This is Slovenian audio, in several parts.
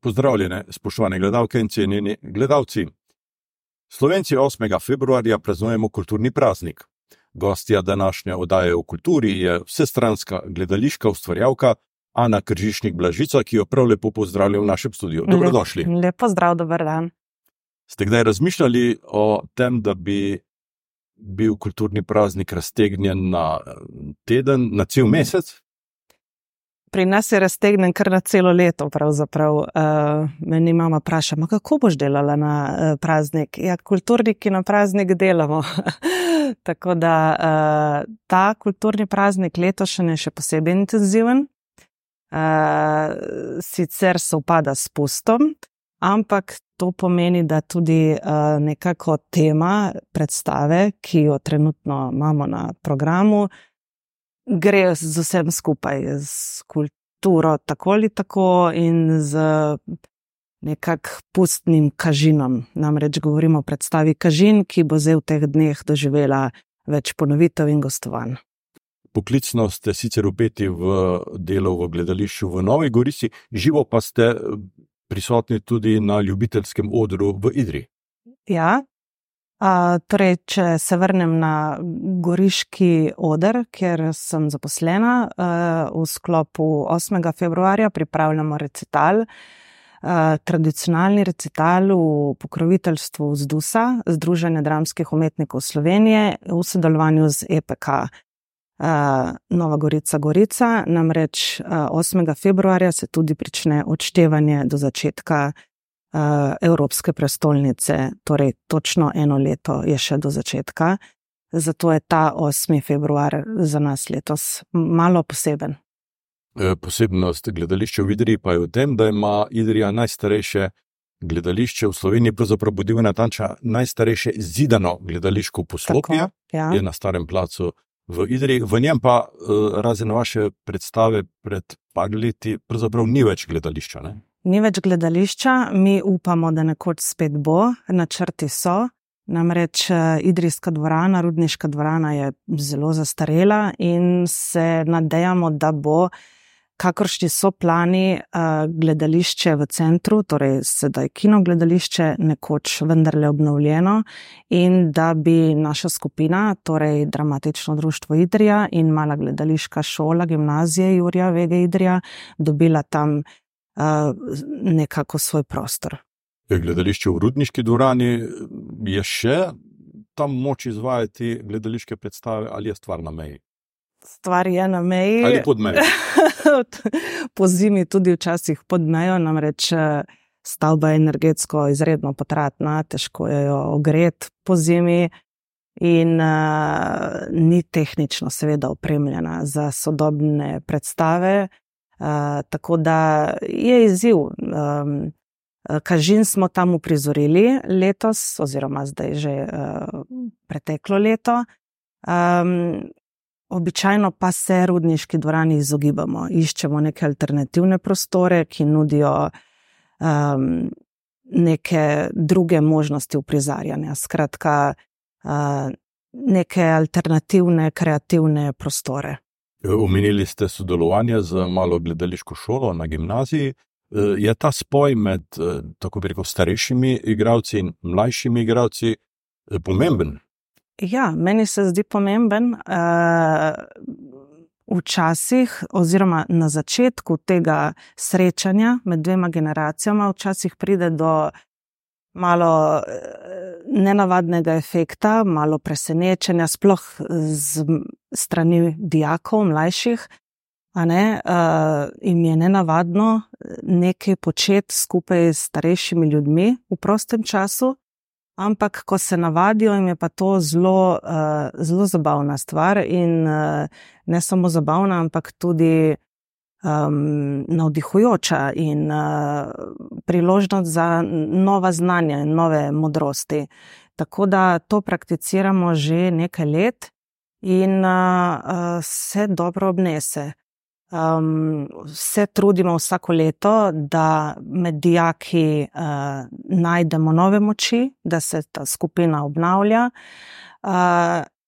Pozdravljene, spoštovane gledalke in cenjeni gledalci. Slovenci 8. februarja praznujemo kulturni praznik. Gostja današnje oddaje o kulturi je vsestranska gledališka ustvarjalka Ana Kržišnik Blažica, ki jo prav lepo pozdravljam v našem studiu. Dobrodošli. Lep, lepo zdrav, dober dan. Ste kdaj razmišljali o tem, da bi bil kulturni praznik raztegnjen na teden, na cel mesec? Pri nas je raztegnen kar na celo leto. Uh, meni mama vpraša, kako boš delala na uh, praznik? Ja, kulturniki na praznik delamo. Tako da uh, ta kulturni praznik letošnji je še posebej intenziven. Uh, sicer se upada s pustom, ampak to pomeni, da tudi uh, nekako tema predstave, ki jo trenutno imamo na programu, uh, gre z vsem skupaj, z kulturo, tako ali tako, in z nekakšnim pustnim kažinom. Namreč govorimo o predstavi Kažin, ki bo zdaj v teh dneh doživela več ponovitev in gostovanj. Poklicno ste sicer upeti v delo v gledališču v Novi Gorici, živo pa ste prisotni tudi na ljubiteljskem odru v Idri. Ja, Uh, torej, če se vrnem na Goriški oder, kjer sem zaposlena, uh, v sklopu 8. februarja pripravljamo recital, uh, tradicionalni recital v pokroviteljstvu ZDUS-a, Združenja dramskih umetnikov Slovenije, v sodelovanju z EPK. Nova Gorica, Gorica, namreč uh, 8. februarja se tudi prične odštevanje do začetka Evropske prestolnice, torej točno eno leto je še do začetka. Zato je ta 8. februar za nas letos malo poseben. E, posebnost gledališča v Idriji pa je v tem, da ima Idrija najstarejše gledališče v Sloveniji, pravzaprav bodi natanča najstarejše zidano gledališko poslopje, ja. je na starem placu v Idriji. V njem pa, e, razen vaše predstave pred par leti, pravzaprav ni več gledališča. Ne? Ni več gledališča, mi upamo, da nekoč spet bo, načrti so. Namreč eh, Idrijska dvorana, Rudniška dvorana je zelo zastarela in se nadejamo, da bo, kakršni so plani, eh, gledališče v centru, torej sedaj kino gledališče, nekoč vendarle obnovljeno in da bi naša skupina, torej Dramatično društvo Idrija in mala gledališka šola, gimnazija Jurija Vege Idrija, dobila tam nekako svoj prostor. Gledališče v Rudniški dvorani je še tam moč izvajati gledališke predstave, ali je stvar na meji? Stvar je na meji. Ali pod mejo? po zimi tudi včasih pod mejo, namreč stavba je energetsko izredno potratna, težko je jo ogreti po zimi. In uh, ni tehnično, seveda, opremljena za sodobne predstave, tako da je izziv. Um, Kažin smo tam uprizorili letos, oziroma zdaj že uh, preteklo leto. Um, običajno pa se rudniški dvorani izogibamo, iščemo neke alternativne prostore, ki nudijo um, neke druge možnosti uprizarjanja. Skratka, uh, neke alternativne, kreativne prostore. Omenili ste sodelovanje z malo gledališko šolo na gimnaziji. E, je ta spoj med, e, tako rekel, starejšimi igravci in mlajšimi igravci e, pomemben? Ja, meni se zdi pomemben. Včasih, oziroma na začetku tega srečanja med dvema generacijama, včasih pride do malo eh, nenavadnega efekta, malo presenečenja, sploh z strani dijakov, mlajših. Ne, uh, in je nenavadno nekaj početi skupaj s starejšimi ljudmi v prostem času, ampak ko se navadijo, jim je pa to zelo, uh, zelo zabavna stvar. In uh, ne samo zabavna, ampak tudi um, navdihujoča in uh, priložnost za nova znanja in nove modrosti. Tako da to prakticiramo že nekaj let in uh, uh, se dobro obnese. Um, se trudimo vsako leto, da med dijaki uh, najdemo nove moči, da se ta skupina obnavlja. Uh,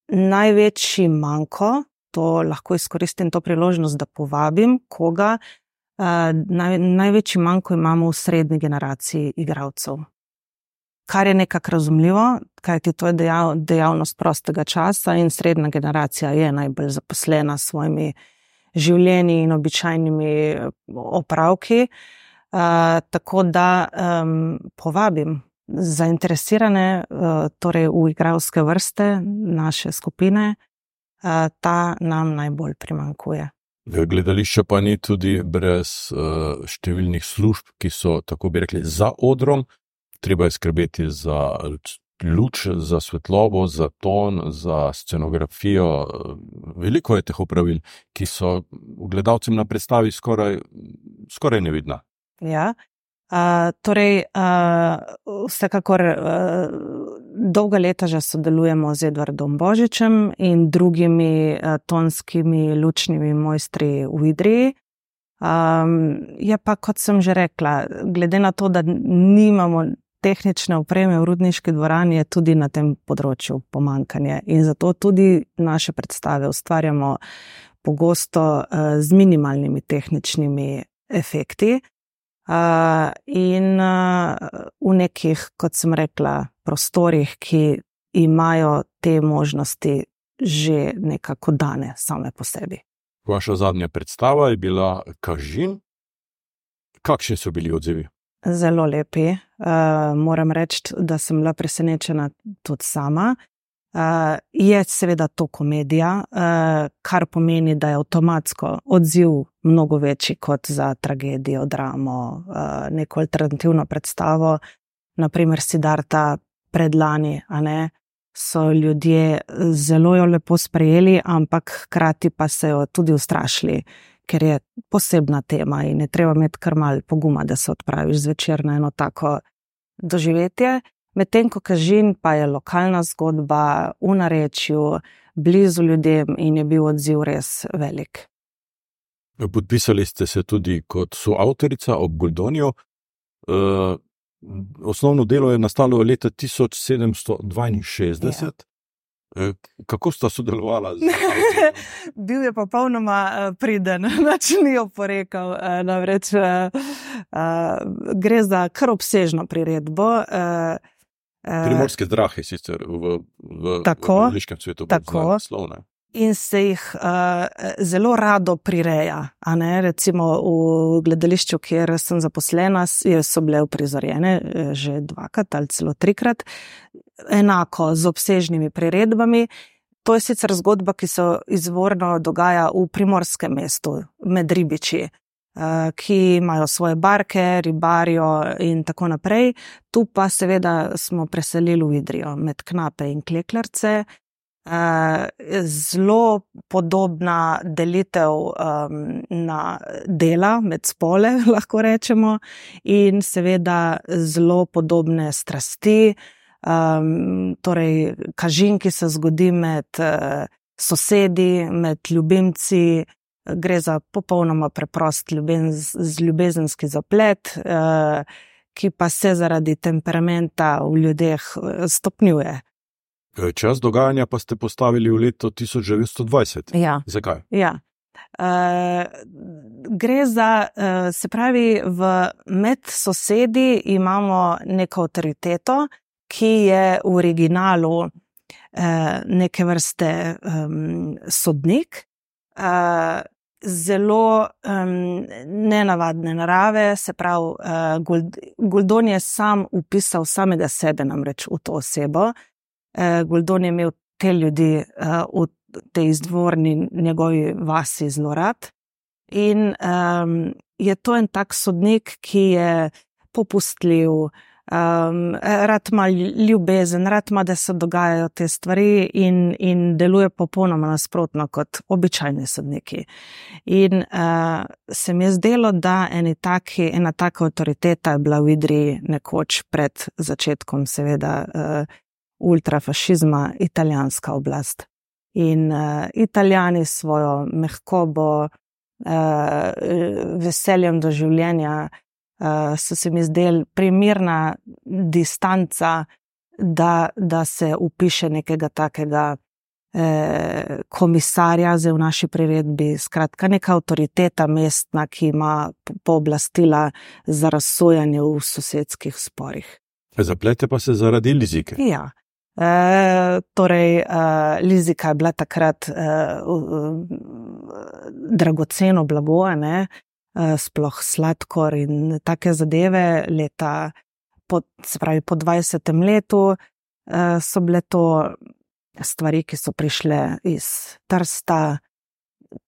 največji manjko to lahko izkoristim to priložnost, da povabim koga, naj, največji manjko imamo v srednji generaciji igralcev. Kar je nekako razumljivo, kajti to je dejav, dejavnost prostega časa in srednja generacija je najbolj zaposlena s svojimi življenji in običajnimi opravki. Uh, tako da um, povabim zainteresirane, uh, torej v igralske vrste naše skupine, uh, ta nam najbolj primankuje. Gledališče pa ni tudi brez uh, številnih služb, ki so, tako bi rekli, za odrom. Treba je skrbeti za luč, za svetlobo, za ton, za scenografijo. Veliko je teh upravil, ki so gledalcem na predstavi skoraj, skoraj nevidna. Ja, Uh, torej, uh, vsekakor uh, dolga leta že sodelujemo z Edvardom Božičem in drugimi uh, tonskimi lučnimi mojstri v Idriji. Um, je pa, kot sem že rekla, glede na to, da nimamo tehnične opreme v rudniški dvorani, je tudi na tem področju pomankanje. In zato tudi naše predstave ustvarjamo pogosto uh, z minimalnimi tehničnimi efekti in uh, v nekih, kot sem rekla, prostorih, ki imajo te možnosti že nekako dane same po sebi. Vaša zadnja predstava je bila Kažin. Kakšni so bili odzivi? Zelo lepi. Uh, moram reči, da sem bila presenečena tudi sama. Uh, je seveda to komedija, uh, kar pomeni, da je avtomatsko odziv mnogo večji kot za tragedijo, dramo, uh, neko alternativno predstavo. Naprimer, Sidarta predlani, ne, so ljudje zelo jo lepo sprejeli, ampak hkrati pa se jo tudi ustrašili, ker je posebna tema in je treba imeti kar mal poguma, da se odpraviš zvečer na eno tako doživetje. Medtem ko Kažin pa je lokalna zgodba v narečju, blizu ljudem in je bil odziv res velik. Podpisali ste se tudi kot soavtorica ob Guldoniju. Uh, osnovno delo je nastalo leta 1762. Ja. E, kako sta sodelovala? Bil je popolnoma priden, nič ni oporekal. Namreč gre za kar obsežno priredbo. Eh, Primorske zdrahe, sicer v, v, v angliškem svetu, tako slovne. In se jih uh, zelo rado prireja. Recimo v gledališču, kjer sem zaposlena, so bile uprizorjene eh, že dvakrat ali celo trikrat, enako z obsežnimi priredbami. To je sicer zgodba, ki se izvorno dogaja v primorskem mestu, med ribiči. Eh, ki imajo svoje barke, ribarijo in tako naprej. Tu pa seveda smo preselili v Idrijo med knape in kleklarce. Eh, zelo podobna delitev um, na dela med spole, lahko rečemo, in seveda zelo podobne strasti, um, torej kažin, ki se zgodi med uh, sosedi, med ljubimci, gre za popolnoma preprost ljubenz, ljubezenski zaplet, eh, ki pa se zaradi temperamenta v ljudeh eh, stopnjuje. Eh, čas dogajanja pa ste postavili v leto 1920. Ja. Zakaj? Ja. Uh, gre za, uh, se pravi, v med sosedi imamo neko avtoriteto, ki je v originalu uh, neke vrste um, sodnik, uh, zelo um, nenavadne narave, se pravi, uh, Guldon je sam upisal samega sebe, namreč v to osebo. Uh, Guldon je imel te ljudi uh, v tej izdvorni njegovi vasi zelo rad. In um, je to en tak sodnik, ki je popustljiv, um, rad ima ljubezen, rad ima, da se dogajajo te stvari in, in deluje popolnoma nasprotno kot običajni sodniki. In uh, se mi je zdelo, da taki, ena taka avtoriteta je bila v Idriji nekoč pred začetkom, seveda, uh, ultrafašizma, italijanska oblast. In uh, italijani svojo mehkobo, uh, veseljem do življenja, uh, so se mi zdeli primerna distanca, da, da se upiše nekega takega eh, komisarja, zdaj v naši priredbi, skratka, neka avtoriteta mestna, ki ima pooblastila za razsojanje v sosedskih sporih. Zaplete pa se zaradi lizike. Ja. Torej, e, lizika je bila takrat e, dragoceno blago, e, sploh sladkor in take zadeve. Leta, po, se pravi, po 20. letu e, so bile to stvari, ki so prišle iz Trsta,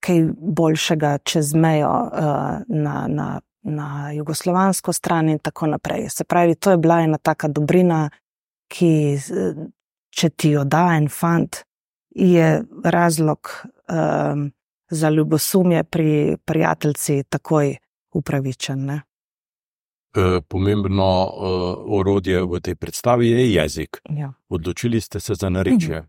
kaj boljšega čez mejo e, na. na Na jugoslovansko stran, in tako naprej. Se pravi, to je bila ena taka dobrina, ki če ti jo da en fant, je razlog um, za ljubosumje pri prijateljci takoj upravičen. Ne? E, pomembno uh, orodje v tej predstavi je jezik. Ja. Odločili ste se za narečje. Mhm.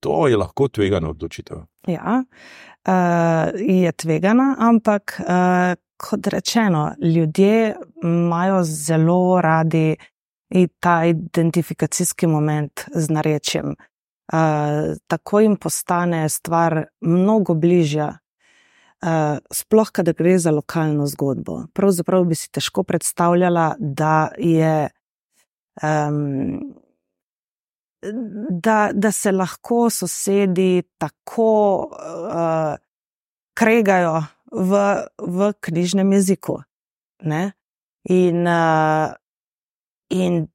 To je lahko tvegano odločitev. Ja, uh, je tvegana, ampak uh, kot rečeno, ljudje imajo zelo radi in ta identifikacijski moment z narečjem. Uh, tako jim postane stvar mnogo bližja, uh, sploh, kadar gre za lokalno zgodbo. Pravzaprav bi si težko predstavljala, da, je, um, da, da se lahko sosedi tako uh, kregajo v, v knjižnem jeziku. Ne? In uh, in,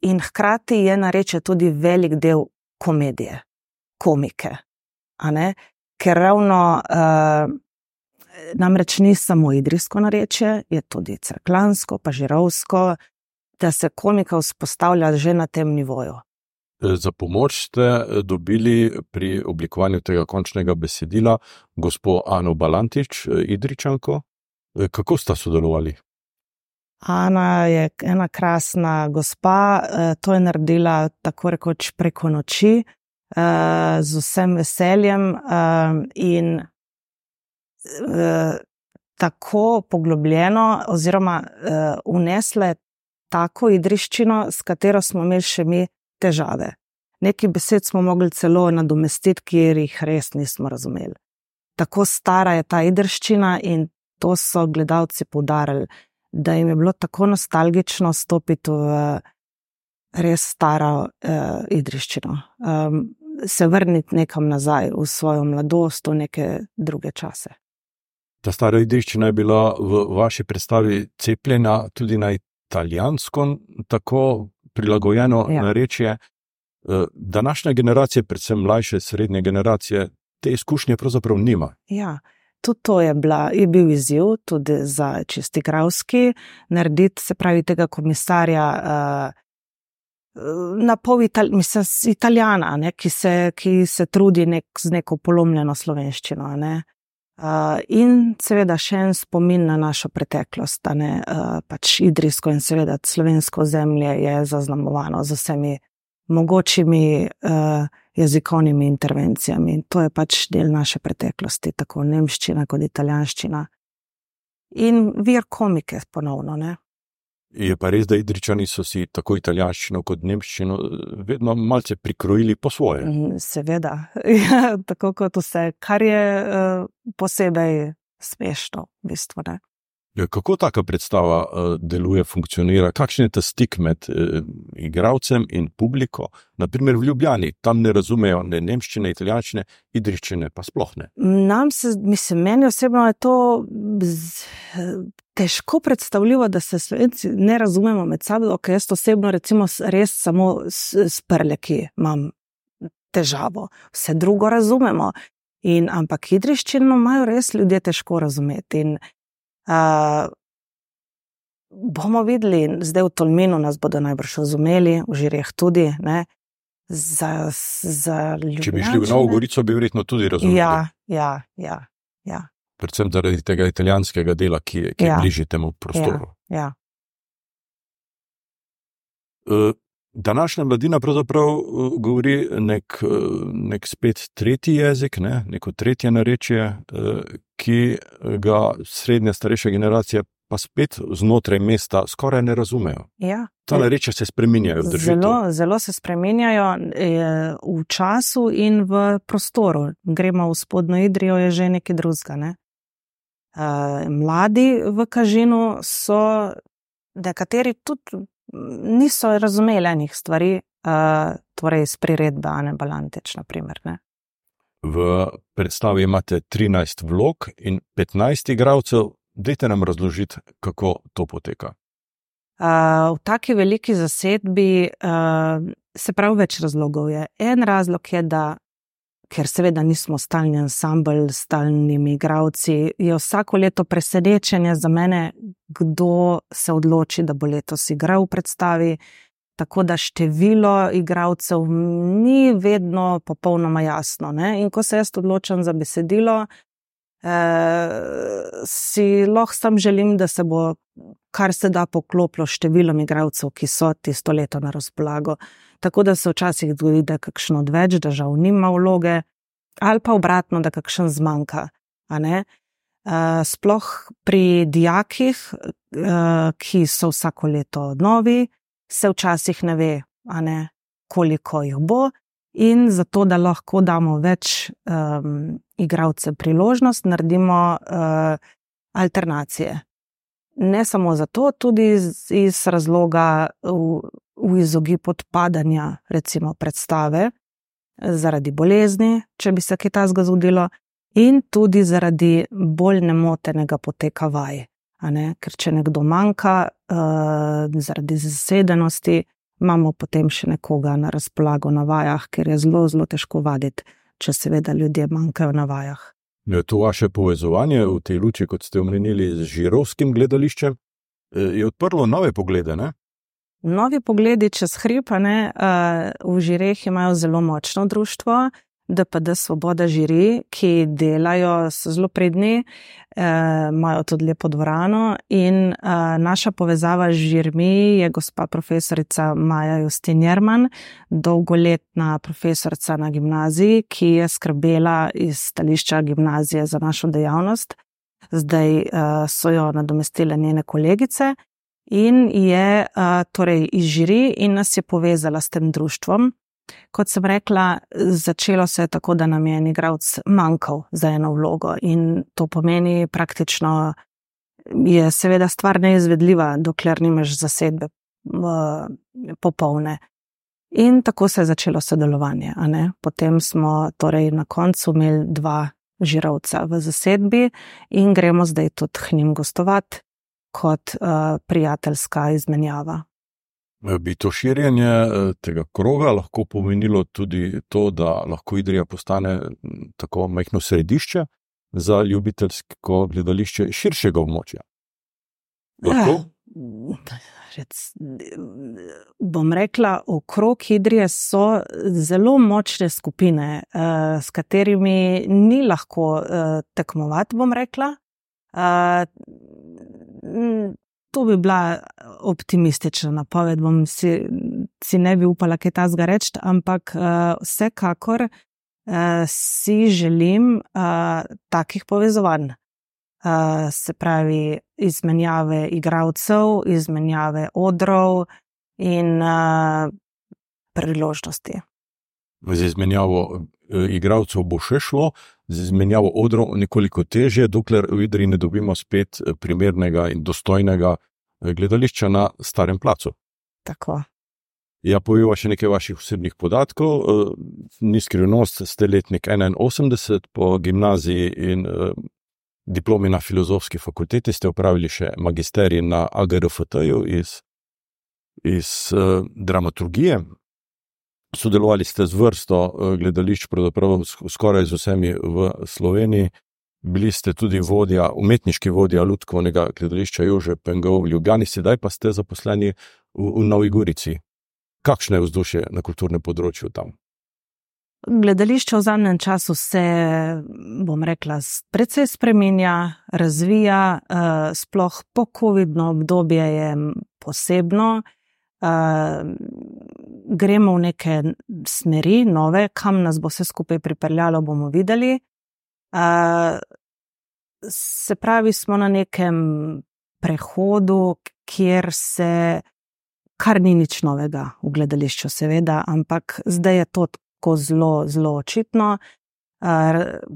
in hkrati je nareče tudi velik del komedije, komike. Ker ravno uh, namreč ni samo idrijsko nareče, je tudi crklansko, pa žirovsko, da se komika vzpostavlja že na tem nivoju. Za pomoč ste e, dobili pri oblikovanju tega končnega besedila gospod Ano Balantič, e, Idričanko. Kako sta sodelovali? Ana je ena krasna gospa, eh, to je naredila tako rekoč preko noči, eh, z vsem veseljem eh, in tako poglobljeno, oziroma unesle tako idriščino, s katero smo imeli še mi težave. Neki besed smo mogli celo nadomestiti, kjer jih res nismo razumeli. Tako stara je ta idriščina in to so gledalci poudarili da jim je bilo tako nostalgično stopiti v res staro uh, idriščino, um, se vrniti nekam nazaj v svojo mladost, v neke druge čase. Ta stara idriščina je bila v vaši predstavi cepljena tudi na italijansko, tako prilagojeno ja. narečje. Eh, današnja generacija, predvsem mlajše, srednje generacije, te izkušnje pravzaprav nima. Ja, tudi to je, bila, je bil izziv, tudi za čisti kravski, narediti se pravi tega komisarja. Uh, Na pol Itali mislim, italijana, ne, ki, se, ki se trudi nek, z neko polomljeno slovenščino. Ne. Uh, in seveda še en spomin na našo preteklost, ne, uh, pač idrijsko in seveda slovensko zemlje je zaznamovano z vsemi mogočimi uh, jezikovnimi intervencijami. In to je pač del naše preteklosti, tako nemščina kot italijanščina. In vir komike, ponovno. Ne? Je pa res, da idričani so si tako italijanščino kot nemščino vedno malce prikrojili po svoje. Mm, seveda, ja, tako kot vse, kar je uh, posebej smešno, v bistvu. Ne? Ja, kako taka predstava uh, deluje, funkcionira, kakšen je ta stik med uh, igralcem in publiko? Naprimer v Ljubljani, tam ne razumejo ne nemščine, italijančine, idriščine, pa sploh ne. Nam se, mislim, meni osebno je to težko predstavljivo, da se slovenci ne razumemo med sabo, ker jaz osebno, recimo, res samo s, s prleki imam težavo, vse drugo razumemo. In, ampak idriščino imajo res ljudje težko razumeti. In, Uh, bomo videli, zdaj v Tolminu nas bodo najbrž razumeli, v Žirjah tudi. Za, za Če bi šli v Novo Gorico, bi verjetno tudi razumeli. Ja, ja, ja, ja. Predvsem zaradi tega italijanskega dela, ki, ki ja. je bližje temu prostoru. Ja, ja. Uh, Današnja mladina pravzaprav uh, govori nek, uh, nek spet tretji jezik, ne, neko tretje narečje, uh, ki ga srednja, starejša generacija pa spet znotraj mesta skoraj ne razumejo. Ja. Ta reči se spremenjajo. Zelo, zelo se spremenjajo v času in v prostoru. Gremo v spodnjo Idrijo, je že nekaj drugega. Ne? Uh, mladi v Kažinu so, nekateri tudi niso razumeli enih stvari, uh, torej iz priredbe Ane Balantič. Naprimer, v predstavi imate 13 vlog in 15 igralcev. Dajte nam razložiti, kako to poteka. Uh, v taki veliki zasedbi uh, se pravi več razlogov. Je. En razlog je, da ker seveda nismo stalni ansambl, stalnimi igravci, je vsako leto presenečenje za mene, kdo se odloči, da bo letos igral v predstavi. Tako da število igralcev ni vedno popolnoma jasno. Ne? In ko se jaz odločam za besedilo, eh, si lahko sam želim, da se bo kar se da poklopilo številom igralcev, ki so tisto leto na razpolago. Tako da se včasih zgodi, da kakšno odveč, da žal nima vloge, ali pa obratno, da kakšen zmanjka. Uh, sploh pri dijakih, uh, ki so vsako leto novi, se včasih ne ve, ne, koliko jih bo, in zato, da lahko damo več um, igralcev priložnost, naredimo uh, alternacije. Ne samo zato, tudi iz, iz razloga v, izogib odpadanja, recimo, predstave zaradi bolezni, če bi se kaj takega zgodilo, in tudi zaradi bolj nemotenega poteka vaj. Ker če nekdo manjka uh, zaradi zasedenosti, imamo potem še nekoga na razpolago na vajah, ker je zelo, zelo težko vaditi, če seveda ljudje manjkajo na vajah. Je to vaše povezovanje v tej luči, kot ste omenili, z žirovskim gledališčem, eh, je odprlo nove poglede? Ne? Novi pogledi čez hripane uh, v žireh imajo zelo močno društvo, DPD Svoboda žiri, ki delajo, so zelo predni, uh, imajo tudi lepo dvorano in uh, naša povezava z žirmi je gospa profesorica Maja Justin Jerman, dolgoletna profesorica na gimnaziji, ki je skrbela iz stališča gimnazije za našo dejavnost. Zdaj uh, so jo nadomestile njene kolegice in je uh, torej iz žiri in nas je povezala s tem društvom. Kot sem rekla, začelo se je tako, da nam je en igralec manjkal za eno vlogo in to pomeni praktično, je seveda stvar neizvedljiva, dokler nimaš zasedbe uh, popolne. In tako se je začelo sodelovanje. Potem smo torej na koncu imeli dva žirovca v zasedbi in gremo zdaj tudi k njim gostovati kot uh, prijateljska izmenjava. Bi to širjenje eh, tega kroga lahko pomenilo tudi to, da lahko Idrija postane tako majhno središče za ljubiteljsko gledališče širšega območja? Lahko? Ja, rec, bom rekla, okrog Idrije so zelo močne skupine, uh, s katerimi ni lahko uh, tekmovati, bom rekla. Uh, to bi bila optimistična napoved, bom si, si ne bi upala kaj tasga reči, ampak uh, vsekakor uh, si želim uh, takih povezovanj. Uh, se pravi, izmenjave igralcev, izmenjave odrov in uh, priložnosti. Z izmenjavo igralcev bo še šlo, z izmenjavo odrov nekoliko teže, dokler v Idri ne dobimo spet eh, primernega in dostojnega eh, gledališča na starem placu. Tako. Ja, povem še nekaj vaših osebnih podatkov. Eh, ni skrivnost, ste letnik 81 po gimnaziji in diplomi na filozofski fakulteti, ste upravili še magisterij na AGRFT-ju iz, iz dramaturgije, sodelovali ste z vrsto eh, gledališč, pravzaprav skoraj z vsemi v Sloveniji. Bili ste tudi vodja, umetniški vodja Ljudkovnega gledališča Jože Pengov v Ljubljani, sedaj pa ste zaposleni v, v Novi Gorici. Kakšno je vzdušje na kulturnem področju tam? Gledališče v zadnjem času se, bom rekla, precej spremenja, razvija, eh, sploh po COVID-no obdobje je posebno gremo v neke smeri, nove, kam nas bo vse skupaj pripeljalo, bomo videli. Uh, se pravi, smo na nekem prehodu, kjer se kar ni nič novega v gledališču, seveda, ampak zdaj je to tako zelo, zelo očitno.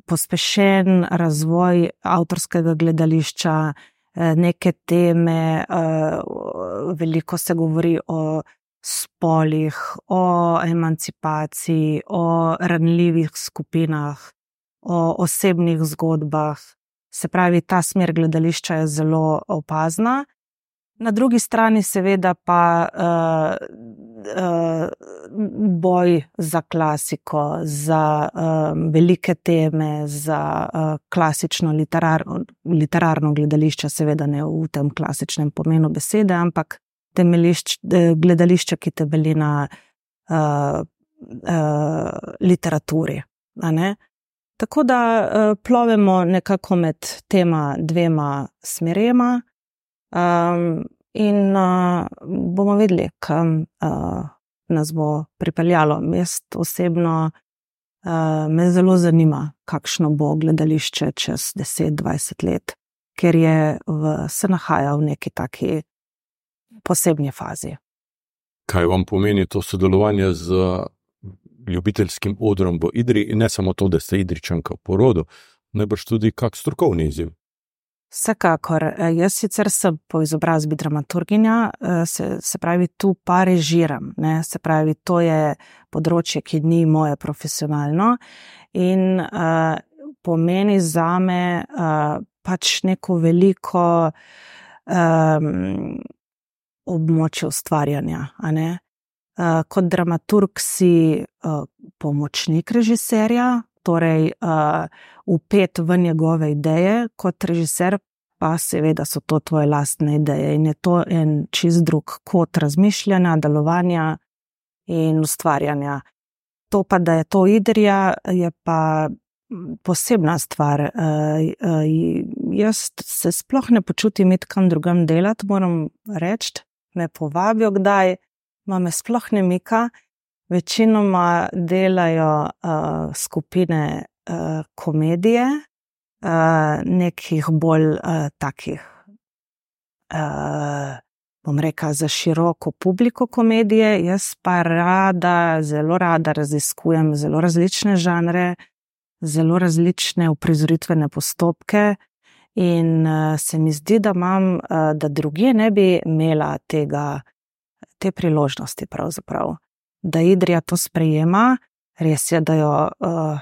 Pospešen razvoj avtorskega gledališča, neke teme, veliko se govori o spolih, o emancipaciji, o ranljivih skupinah, o osebnih zgodbah. Se pravi, ta smer gledališča je zelo opazna. Na drugi strani, seveda, pa uh, uh, boj za klasiko, za uh, velike teme, za uh, klasično literarno, literarno gledališče, seveda ne v tem klasičnem pomenu besede, ampak temelišč, gledališče, ki temelji na uh, uh, literaturi. Tako da uh, plovemo nekako med tema dvema smerema. Um, in uh, bomo videli, kam uh, nas bo pripeljalo. Jaz osebno uh, me zelo zanima, kakšno bo gledališče čez 10-20 let, ker je v, se nahaja v neki taki posebni fazi. Kaj vam pomeni to sodelovanje z ljubiteljskim odrom v Idri, in ne samo to, da ste Idričanka v porodu, najbrž tudi kak strokovni izziv? Vsekakor, eh, jaz sicer sem po izobrazbi dramaturginja, eh, se, se pravi, tu pa režiram. Ne? Se pravi, to je področje, ki ni moje profesionalno in uh, pomeni za me uh, pač neko veliko um, območje ustvarjanja. Uh, kot dramaturg si uh, pomočnik režiserja, torej uh, upet v njegove ideje, kot režiser, pa seveda so to tvoje lastne ideje in je to en čist drug kot razmišljanja, delovanja in ustvarjanja. To pa, da je to idrija, je pa posebna stvar. Uh, uh, jaz se sploh ne počutim iti kam drugam delati, moram reči, me povabijo kdaj, ima me sploh ne mika. Večinoma delajo uh, skupine uh, komedije, uh, nekih bolj uh, takih, uh, bom rekel, za široko publiko komedije. Jaz pa rada, zelo rada raziskujem zelo različne žanre, zelo različne uprizoritvene postopke. In uh, se mi zdi, da imam, uh, da druge ne bi imela tega, te priložnosti, da Idrija to sprejema. Res je, da, jo, uh,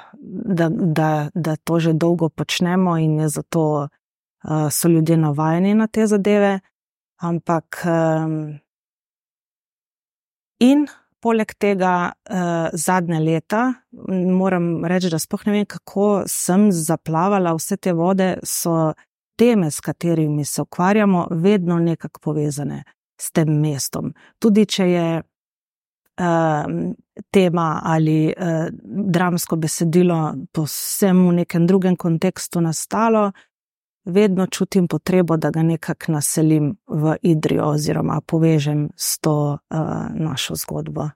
da, da, da to že dolgo počnemo in je zato uh, so ljudje navajeni na te zadeve. Ampak um, in poleg tega uh, zadnje leta, moram reči, da spoh ne vem, kako sem zaplavala vse te vode, so teme, s katerimi se ukvarjamo, vedno nekako povezane s tem mestom. Tudi če je uh, tema ali uh, dramsko besedilo posebno v nekem drugem kontekstu nastalo, vedno čutim potrebo, da ga nekako naselim v Idrijo oziroma povežem s to uh, našo zgodbo.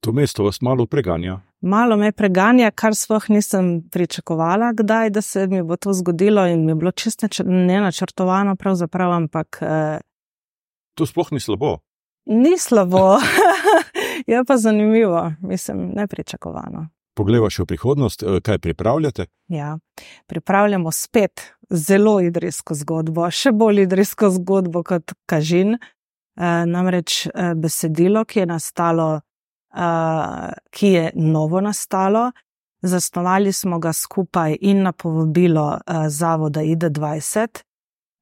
To mesto vas malo preganja. Malo me preganja, kar sploh nisem pričakovala, kdaj da se mi bo to zgodilo, in mi je bilo čisto ne načrtovano, pravzaprav, ampak. Eh, to sploh ni slabo. Ni slabo. Je pa zanimivo, mislim, nepričakovano. Poglejmo še v prihodnost, eh, kaj pripravljate? Ja, pripravljamo spet zelo idrijsko zgodbo, še bolj idrijsko zgodbo kot kažin. E, namreč besedilo, ki je nastalo, ki je novo nastalo, zasnovali smo ga skupaj in na povabilo e, zavoda ID20.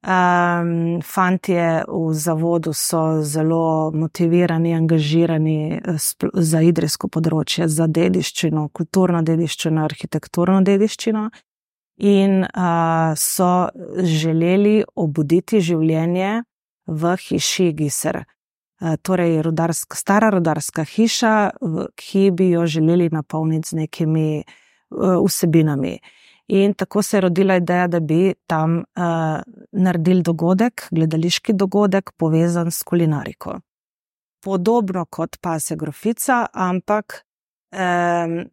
Um, fantje v zavodu so zelo motivirani, angažirani eh, za idrijsko področje, za dediščino, kulturno dediščino, arhitekturno dediščino, in uh, so želeli obuditi življenje v hiši Giser. Uh, torej, rudarsk, stara rudarska hiša, ki bi jo želeli napolniti z nekimi uh, vsebinami. In tako se je rodila ideja, da bi tam uh, naredili dogodek, gledališki dogodek, povezan s kulinariko. Podobno kot pa se grofica, ampak um,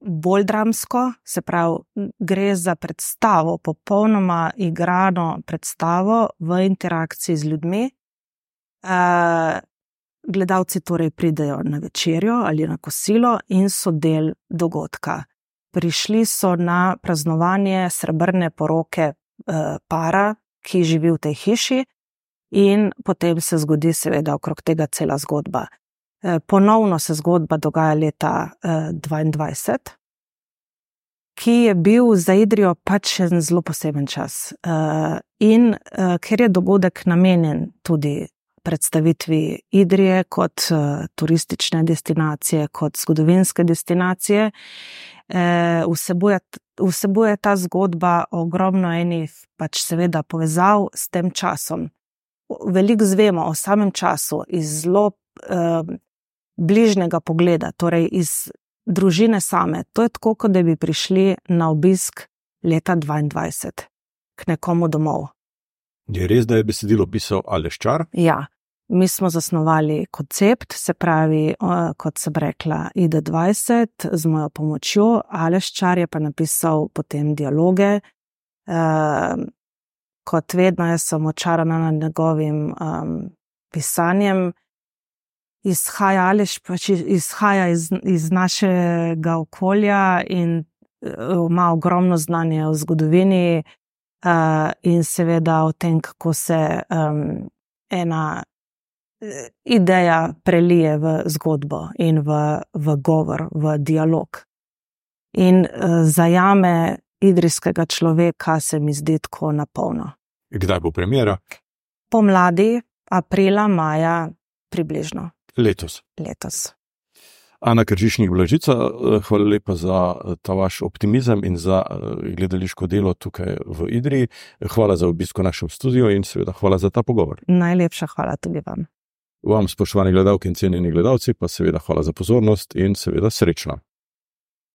bolj dramsko, se pravi, gre za predstavo, popolnoma igrano predstavo v interakciji z ljudmi. Uh, gledalci torej pridejo na večerjo ali na kosilo in so del dogodka. Prišli so na praznovanje srebrne poroke uh, para, ki živi v tej hiši, in potem se zgodi, seveda, okrog tega cela zgodba. Eh, ponovno se zgodba dogaja leta 2022, eh, ki je bil za Idrijo pač en zelo poseben čas. In ker je dogodek namenjen tudi predstavitvi Idrije kot turistične destinacije, kot zgodovinske destinacije, vsebuje, vsebuje ta zgodba ogromno enih, pač seveda, povezav s tem časom. Veliko zvemo o samem času iz zelo bližnjega pogleda, torej iz družine same. To je tako, kot da bi prišli na obisk leta 22 k nekomu domov. Je res, da je besedilo pisal Aleščar? Ja, mi smo zasnovali koncept, se pravi, kot sem rekla, ID20 z mojo pomočjo, Aleščar je pa napisal potem dialoge. Uh, kot vedno, jaz sem očarana nad njegovim um, pisanjem izhaja Aleš, pač izhaja iz, iz našega okolja in uh, ima ogromno znanja o zgodovini, uh, in seveda o tem, kako se um, ena uh, ideja prelije v zgodbo in v, v govor, v dialog. In uh, zajame idrijskega človeka, se mi zdi tako napolno. Kdaj bo premjera? Pomladi, aprila, maja, približno. Letos. Letos. Ana Kržišnik Blažica, eh, hvala lepa za eh, ta vaš optimizem in za eh, gledališko delo tukaj v Idriji. Hvala za obisko v našem studiu in seveda hvala za ta pogovor. Najlepša hvala tudi vam. Vam, spoštovani gledalke in cenjeni gledalci, pa seveda hvala za pozornost in seveda srečno.